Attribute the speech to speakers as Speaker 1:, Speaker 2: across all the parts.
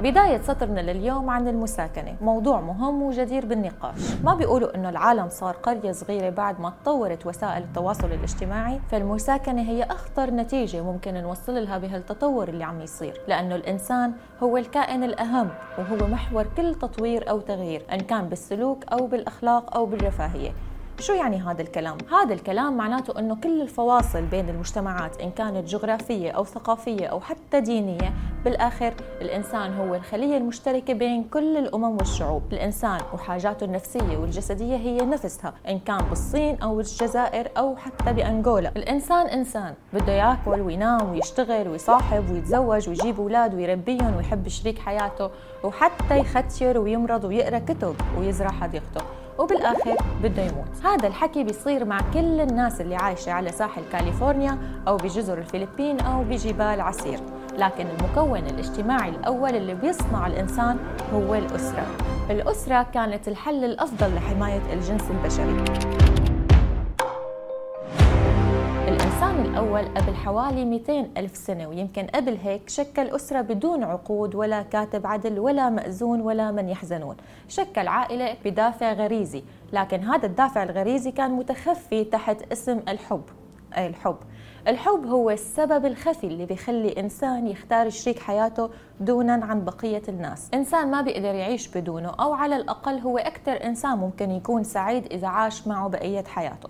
Speaker 1: بداية سطرنا لليوم عن المساكنة. موضوع مهم وجدير بالنقاش. ما بيقولوا إنه العالم صار قرية صغيرة بعد ما تطورت وسائل التواصل الاجتماعي؟ فالمساكنة هي أخطر نتيجة ممكن نوصل لها بهالتطور اللي عم يصير. لأنه الإنسان هو الكائن الأهم وهو محور كل تطوير أو تغيير إن كان بالسلوك أو بالأخلاق أو بالرفاهية. شو يعني هذا الكلام؟ هذا الكلام معناته إنه كل الفواصل بين المجتمعات إن كانت جغرافية أو ثقافية أو حتى دينية بالآخر الإنسان هو الخلية المشتركة بين كل الأمم والشعوب، الإنسان وحاجاته النفسية والجسدية هي نفسها إن كان بالصين أو بالجزائر أو حتى بأنغولا، الإنسان إنسان بده ياكل وينام ويشتغل ويصاحب ويتزوج ويجيب أولاد ويربيهم ويحب شريك حياته وحتى يختير ويمرض ويقرأ كتب ويزرع حديقته. وبالآخر بده يموت. هذا الحكي بيصير مع كل الناس اللي عايشة على ساحل كاليفورنيا أو بجزر الفلبين أو بجبال عسير لكن المكون الاجتماعي الأول اللي بيصنع الإنسان هو الأسرة. الأسرة كانت الحل الأفضل لحماية الجنس البشري. الأول قبل حوالي 200 ألف سنة ويمكن قبل هيك شكل أسرة بدون عقود ولا كاتب عدل ولا مأذون ولا من يحزنون. شكل عائلة بدافع غريزي لكن هذا الدافع الغريزي كان متخفي تحت اسم الحب. أي الحب. الحب هو السبب الخفي اللي بيخلي إنسان يختار شريك حياته دونا عن بقية الناس. إنسان ما بيقدر يعيش بدونه أو على الأقل هو أكثر إنسان ممكن يكون سعيد إذا عاش معه بقية حياته.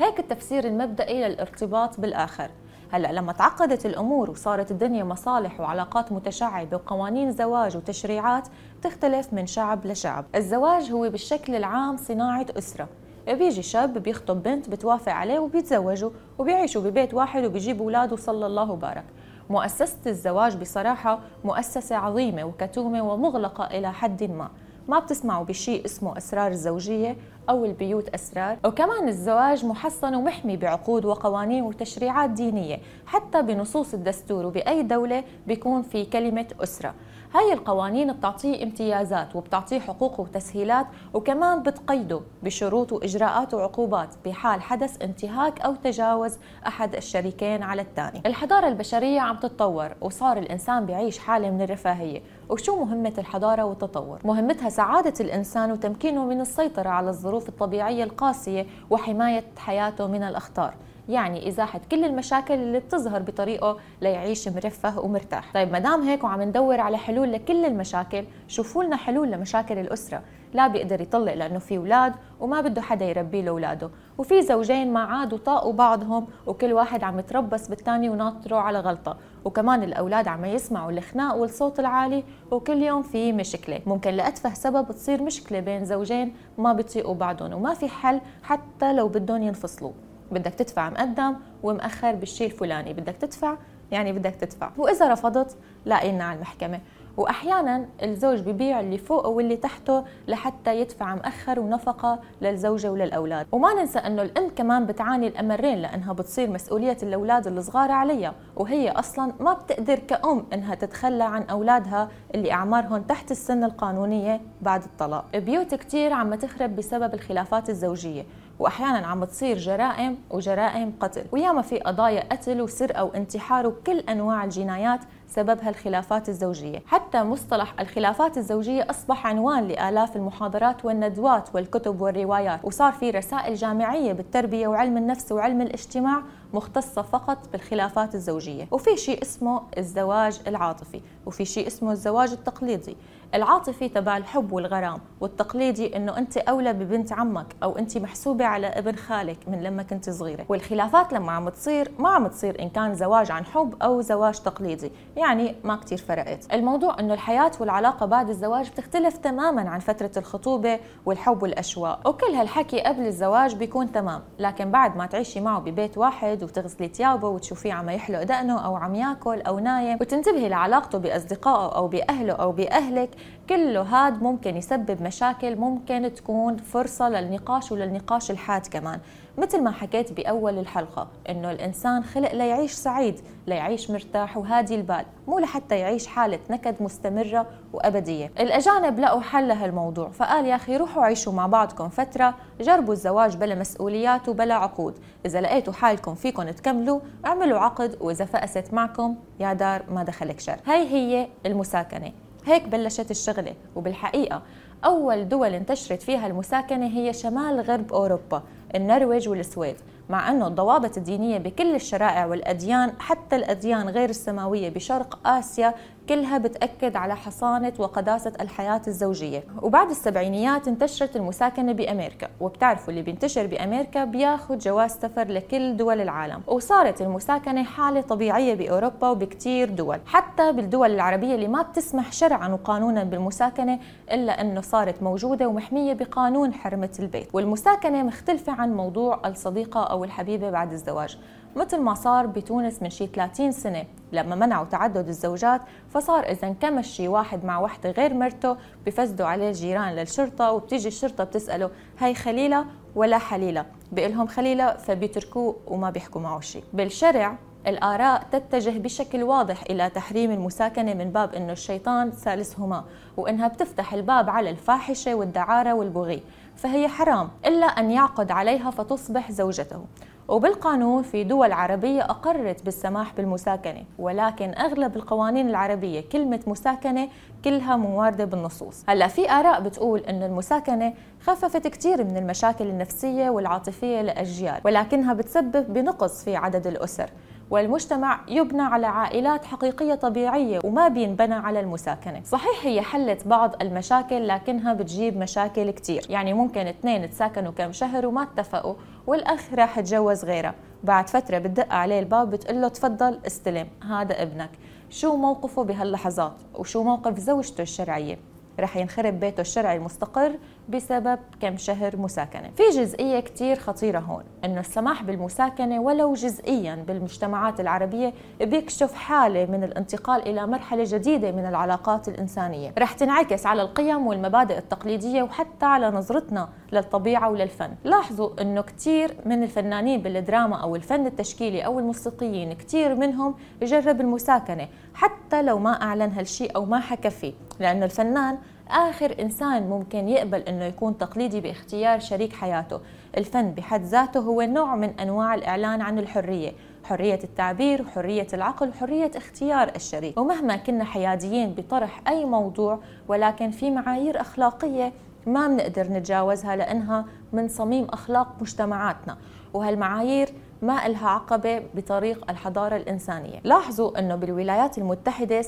Speaker 1: هيك التفسير المبدئي للارتباط بالآخر. هلأ لما تعقدت الأمور وصارت الدنيا مصالح وعلاقات متشعبة وقوانين زواج وتشريعات تختلف من شعب لشعب، الزواج هو بالشكل العام صناعة أسرة، بيجي شاب بيخطب بنت بتوافق عليه وبيتزوجوا وبيعيشوا ببيت واحد وبيجيبوا أولاد وصلى الله وبارك. مؤسسة الزواج بصراحة مؤسسة عظيمة وكتومة ومغلقة إلى حد ما. ما بتسمعوا بشيء اسمه أسرار الزوجية أو البيوت أسرار. وكمان الزواج محصن ومحمي بعقود وقوانين وتشريعات دينية. حتى بنصوص الدستور وبأي دولة بيكون في كلمة أسرة. هاي القوانين بتعطيه امتيازات وبتعطيه حقوق وتسهيلات وكمان بتقيده بشروط وإجراءات وعقوبات بحال حدث انتهاك أو تجاوز أحد الشريكين على الثاني. الحضارة البشرية عم تتطور وصار الإنسان بيعيش حالة من الرفاهية، وشو مهمة الحضارة والتطور؟ مهمتها سعادة الإنسان وتمكينه من السيطرة على الظروف الطبيعية القاسية وحماية حياته من الأخطار. يعني ازاحه كل المشاكل اللي بتظهر بطريقه ليعيش مرفه ومرتاح. طيب ما دام هيك وعم ندور على حلول لكل المشاكل شوفوا لنا حلول لمشاكل الأسرة. لا بيقدر يطلق لأنه في أولاد وما بده حدا يربي له اولاده وفي زوجين ما عادوا طاقوا بعضهم وكل واحد عم يتربص بالثاني وناطره على غلطة. وكمان الأولاد عم يسمعوا الخناق والصوت العالي وكل يوم في مشكلة. ممكن لأتفه سبب تصير مشكلة بين زوجين ما بيطيقوا بعضهم وما في حل حتى لو بدهم ينفصلوا. بدك تدفع مقدم ومأخر بالشيء الفلاني بدك تدفع يعني بدك تدفع. وإذا رفضت لاقينا على المحكمة. واحيانا الزوج ببيع اللي فوقه واللي تحته لحتى يدفع مأخر ونفقة للزوجة وللأولاد. وما ننسى إنه الأم كمان بتعاني الأمرين لأنها بتصير مسؤولية الأولاد الصغار عليها. وهي أصلا ما بتقدر كأم إنها تتخلى عن أولادها اللي أعمارهم تحت السن القانونية بعد الطلاق. بيوت كثير عم تخرب بسبب الخلافات الزوجية. وأحيانا عم تصير جرائم وجرائم قتل. وياما في قضايا قتل وسرقة وانتحار وكل أنواع الجنايات سببها الخلافات الزوجية. حتى مصطلح الخلافات الزوجية أصبح عنوان لآلاف المحاضرات والندوات والكتب والروايات. وصار في رسائل جامعية بالتربية وعلم النفس وعلم الاجتماع مختصة فقط بالخلافات الزوجية. وفي شيء اسمه الزواج العاطفي وفي شيء اسمه الزواج التقليدي. العاطفي تبع الحب والغرام والتقليدي إنه أنت أولى ببنت عمك أو أنت محسوبة على ابن خالك من لما كنت صغيرة. والخلافات لما عم تصير ما عم تصير إن كان زواج عن حب أو زواج تقليدي يعني ما كتير فرقت. الموضوع إنه الحياة والعلاقة بعد الزواج بتختلف تماما عن فترة الخطوبة والحب والاشواق وكل هالحكي قبل الزواج بيكون تمام لكن بعد ما تعيشي معه ببيت واحد وتغسلي ثيابه وتشوفيه عم يحلق دقنه أو عم ياكل أو نايم وتنتبهي لعلاقته بأصدقائه أو بأهله أو بأهلك كله هاد ممكن يسبب مشاكل ممكن تكون فرصة للنقاش وللنقاش الحاد كمان. مثل ما حكيت بأول الحلقة إنه الإنسان خلق ليعيش سعيد ليعيش مرتاح وهادي البال مو لحتى يعيش حالة نكد مستمرة وأبدية. الأجانب لقوا حل لهالموضوع فقال يا أخي روحوا عيشوا مع بعضكم فترة جربوا الزواج بلا مسؤوليات وبلا عقود. إذا لقيتوا حالكم فيكم تكملوا اعملوا عقد وإذا فأست معكم يا دار ما دخلك شر. هاي هي المساكنة. هيك بلشت الشغلة. وبالحقيقة أول دول انتشرت فيها المساكنة هي شمال غرب أوروبا. النرويج والسويد مع أنه الضوابط الدينية بكل الشرائع والأديان حتى الأديان غير السماوية بشرق آسيا كلها بتأكد على حصانة وقداسة الحياة الزوجية. وبعد السبعينيات انتشرت المساكنة بأمريكا وبتعرفوا اللي بينتشر بأمريكا بياخد جواز سفر لكل دول العالم. وصارت المساكنة حالة طبيعية بأوروبا وبكتير دول حتى بالدول العربية اللي ما بتسمح شرعا وقانونا بالمساكنة إلا أنه صارت موجودة ومحمية بقانون حرمة البيت. والمساكنة مختلفة عن موضوع الصديقة أو الحبيبة بعد الزواج. مثل ما صار بتونس من شي 30 سنة لما منعوا تعدد الزوجات فصار إذا انكمش شي واحد مع وحدة غير مرته بفسدوا عليه الجيران للشرطة وبتيجي الشرطة بتسأله هاي خليلة ولا حليلة؟ بيقلهم خليلة فبيتركوه وما بيحكوا معه شيء بالشرع الآراء تتجه بشكل واضح إلى تحريم المساكنة من باب أنه الشيطان ثالثهما وأنها بتفتح الباب على الفاحشة والدعارة والبغي. فهي حرام إلا أن يعقد عليها فتصبح زوجته. وبالقانون في دول عربية أقرت بالسماح بالمساكنة ولكن أغلب القوانين العربية كلمة مساكنة كلها مواردة بالنصوص. هلأ في آراء بتقول أن المساكنة خففت كثير من المشاكل النفسية والعاطفية لأجيال ولكنها بتسبب بنقص في عدد الأسر. والمجتمع يبنى على عائلات حقيقية طبيعية وما بينبنى على المساكنة. صحيح هي حلت بعض المشاكل لكنها بتجيب مشاكل كتير. يعني ممكن اثنين تساكنوا كم شهر وما اتفقوا والأخ راح يتجوز غيره. بعد فترة بتدق عليه الباب بتقول له تفضل استلم هذا ابنك. شو موقفه بهاللحظات؟ وشو موقف زوجته الشرعية؟ رح ينخرب بيته الشرعي المستقر بسبب كم شهر مساكنة. في جزئية كتير خطيرة هون أنه السماح بالمساكنة ولو جزئيا بالمجتمعات العربية بيكشف حالة من الانتقال إلى مرحلة جديدة من العلاقات الإنسانية. رح تنعكس على القيم والمبادئ التقليدية وحتى على نظرتنا للطبيعة وللفن. لاحظوا أنه كتير من الفنانين بالدراما أو الفن التشكيلي أو الموسيقيين كتير منهم جرب المساكنة حتى لو ما أعلن هالشيء أو ما حكى فيه. لأنه الفنان آخر إنسان ممكن يقبل أنه يكون تقليدي باختيار شريك حياته. الفن بحد ذاته هو نوع من أنواع الإعلان عن الحرية حرية التعبير وحرية العقل وحرية اختيار الشريك. ومهما كنا حياديين بطرح أي موضوع ولكن في معايير أخلاقية ما بنقدر نتجاوزها لأنها من صميم أخلاق مجتمعاتنا. وهالمعايير ما إلها عقبة بطريق الحضارة الإنسانية. لاحظوا أنه بالولايات المتحدة 70%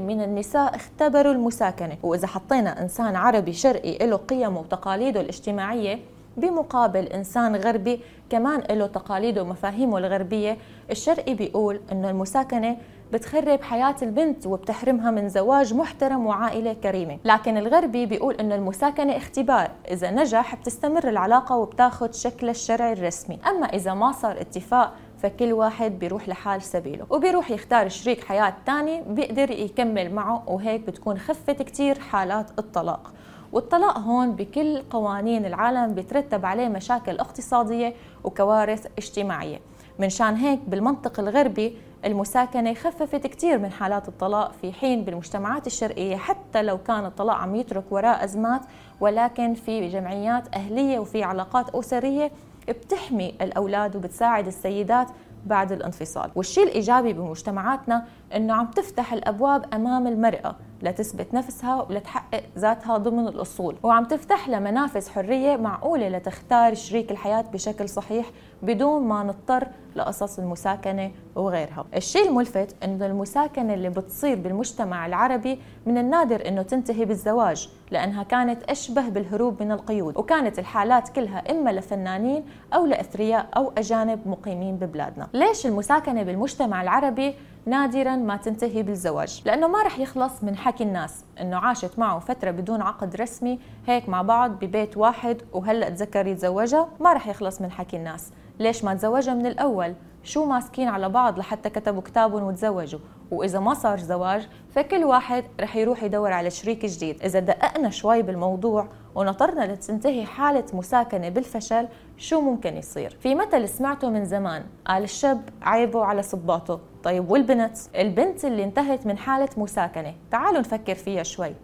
Speaker 1: من النساء اختبروا المساكنة وإذا حطينا إنسان عربي شرقي له قيمه وتقاليده الاجتماعية بمقابل إنسان غربي كمان له تقاليده ومفاهيمه الغربية الشرقي بيقول أنه المساكنة بتخرب حياة البنت وبتحرمها من زواج محترم وعائلة كريمة. لكن الغربي بيقول أنه المساكنة اختبار. إذا نجح بتستمر العلاقة وبتاخد شكل الشرعي الرسمي. أما إذا ما صار اتفاق فكل واحد بيروح لحال سبيله. وبيروح يختار شريك حياة تاني بيقدر يكمل معه وهيك بتكون خفت كتير حالات الطلاق. والطلاق هون بكل قوانين العالم بيترتب عليه مشاكل اقتصادية وكوارث اجتماعية. من شان هيك بالمنطق الغربي المساكنة خففت كثير من حالات الطلاق في حين بالمجتمعات الشرقية حتى لو كان الطلاق عم يترك وراء أزمات ولكن في جمعيات أهلية وفي علاقات أسرية بتحمي الأولاد وبتساعد السيدات بعد الانفصال. والشيء الإيجابي بمجتمعاتنا أنه عم تفتح الأبواب أمام المرأة. لتثبت نفسها ولتحقق ذاتها ضمن الأصول. وعم تفتح لها حرية معقولة لتختار شريك الحياة بشكل صحيح بدون ما نضطر لقصص المساكنة وغيرها. الشيء الملفت أنه المساكنة اللي بتصير بالمجتمع العربي من النادر أنه تنتهي بالزواج لأنها كانت أشبه بالهروب من القيود وكانت الحالات كلها إما لفنانين أو لأثرياء أو أجانب مقيمين ببلادنا. ليش المساكنة بالمجتمع العربي نادرا ما تنتهي بالزواج لأنه ما رح يخلص من حكي الناس أنه عاشت معه فترة بدون عقد رسمي هيك مع بعض ببيت واحد وهلأ تذكر يتزوجها ما رح يخلص من حكي الناس. ليش ما تزوجها من الأول؟ شو ماسكين على بعض لحتى كتبوا كتابهم وتزوجوا؟ وإذا ما صار زواج فكل واحد رح يروح يدور على شريك جديد. إذا دققنا شوي بالموضوع ونطرنا لتنتهي حالة مساكنة بالفشل شو ممكن يصير؟ في مثل سمعته من زمان قال الشاب عيبه على صباطه طيب والبنت؟ البنت اللي انتهت من حالة مساكنة. تعالوا نفكر فيها شوي.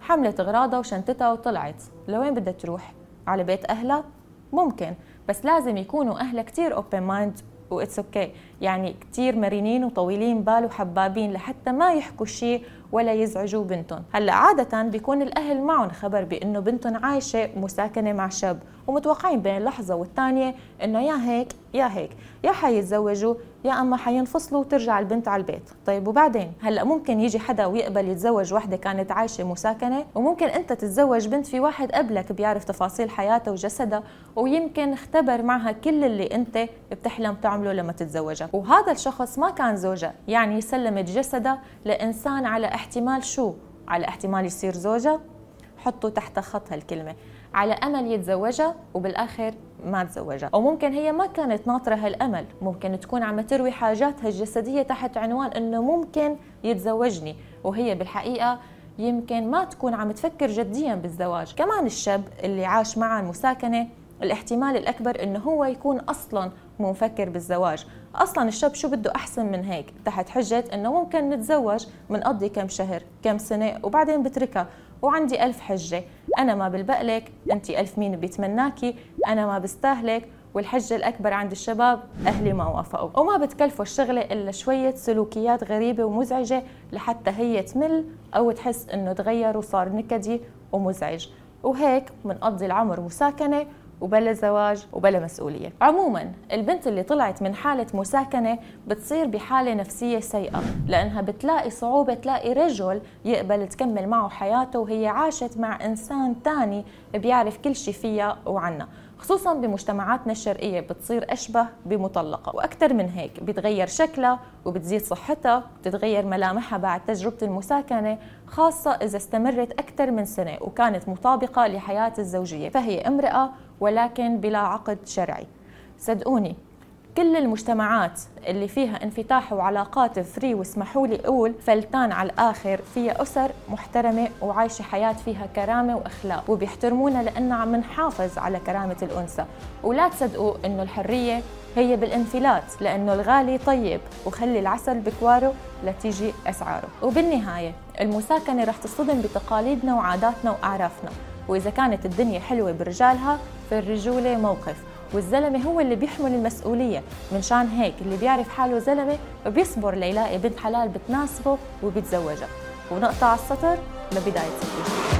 Speaker 1: حملت أغراضها وشنطتها وطلعت. لوين بدها تروح؟ على بيت أهلها؟ ممكن بس لازم يكونوا أهلها كثير open mind و it's okay يعني كتير مرنين وطويلين بال وحبابين لحتى ما يحكوا شيء ولا يزعجوا بنتهم. هلا عادة بيكون الأهل معهم خبر بأنه بنتهم عايشة مساكنة مع شاب ومتوقعين بين لحظة والثانية أنه يا هيك يا هيك يا حيتزوجوا يا أما حينفصلوا وترجع البنت على البيت. طيب وبعدين؟ هلا ممكن يجي حدا ويقبل يتزوج وحدة كانت عايشة مساكنة وممكن أنت تتزوج بنت في واحد قبلك بيعرف تفاصيل حياتها وجسدها ويمكن اختبر معها كل اللي أنت بتحلم تعمله لما تتزوجها. وهذا الشخص ما كان زوجها يعني سلمت جسدها لإنسان على احتمال شو؟ على احتمال يصير زوجها حطوا تحت خط هالكلمه على أمل يتزوجها وبالآخر ما تزوجها. أو ممكن هي ما كانت ناطرة هالأمل. ممكن تكون عم تروي حاجاتها الجسدية تحت عنوان إنه ممكن يتزوجني. وهي بالحقيقة يمكن ما تكون عم تفكر جديا بالزواج. كمان الشاب اللي عاش معها المساكنه الاحتمال الأكبر إنه هو يكون أصلا مو مفكر بالزواج. أصلا الشاب شو بده أحسن من هيك؟ تحت حجة إنه ممكن نتزوج بنقضي كم شهر كم سنة وبعدين بتركها. وعندي ألف حجة. أنا ما بلبقلك أنت ألف مين بيتمناكي. أنا ما بستاهلك. والحجة الأكبر عند الشباب أهلي ما وافقوا. وما بتكلفوا الشغلة إلا شوية سلوكيات غريبة ومزعجة لحتى هي تمل أو تحس إنه تغير وصار نكدي ومزعج. وهيك بنقضي العمر مساكنة وبلا زواج وبلا مسؤولية. عموما البنت اللي طلعت من حالة مساكنة بتصير بحالة نفسية سيئة لأنها بتلاقي صعوبة تلاقي رجل يقبل تكمل معه حياته وهي عاشت مع إنسان تاني بيعرف كل شي فيها وعنها. خصوصا بمجتمعاتنا الشرقية بتصير أشبه بمطلقة. وأكثر من هيك بتغير شكلها وبتزيد صحتها بتتغير ملامحها بعد تجربة المساكنة خاصة إذا استمرت أكثر من سنة وكانت مطابقة لحياة الزوجية. فهي امرأة ولكن بلا عقد شرعي. صدقوني كل المجتمعات اللي فيها انفتاح وعلاقات فري واسمحوا لي أقول فلتان على الآخر فيها أسر محترمة وعايشة حياة فيها كرامة وأخلاق وبيحترمونا لأنه عم نحافظ على كرامة الأنثى. ولا تصدقوا إنه الحرية هي بالانفلات لأنه الغالي طيب وخلي العسل بكواره لتيجي أسعاره. وبالنهاية المساكنة رح تصطدم بتقاليدنا وعاداتنا وأعرافنا. وإذا كانت الدنيا حلوة برجالها فالرجولة موقف. والزلمة هو اللي بيحمل المسؤولية. من شان هيك اللي بيعرف حاله زلمة بيصبر ليلاقي بنت حلال بتناسبه وبيتزوجها ونقطع السطر لبدايه الفيديو.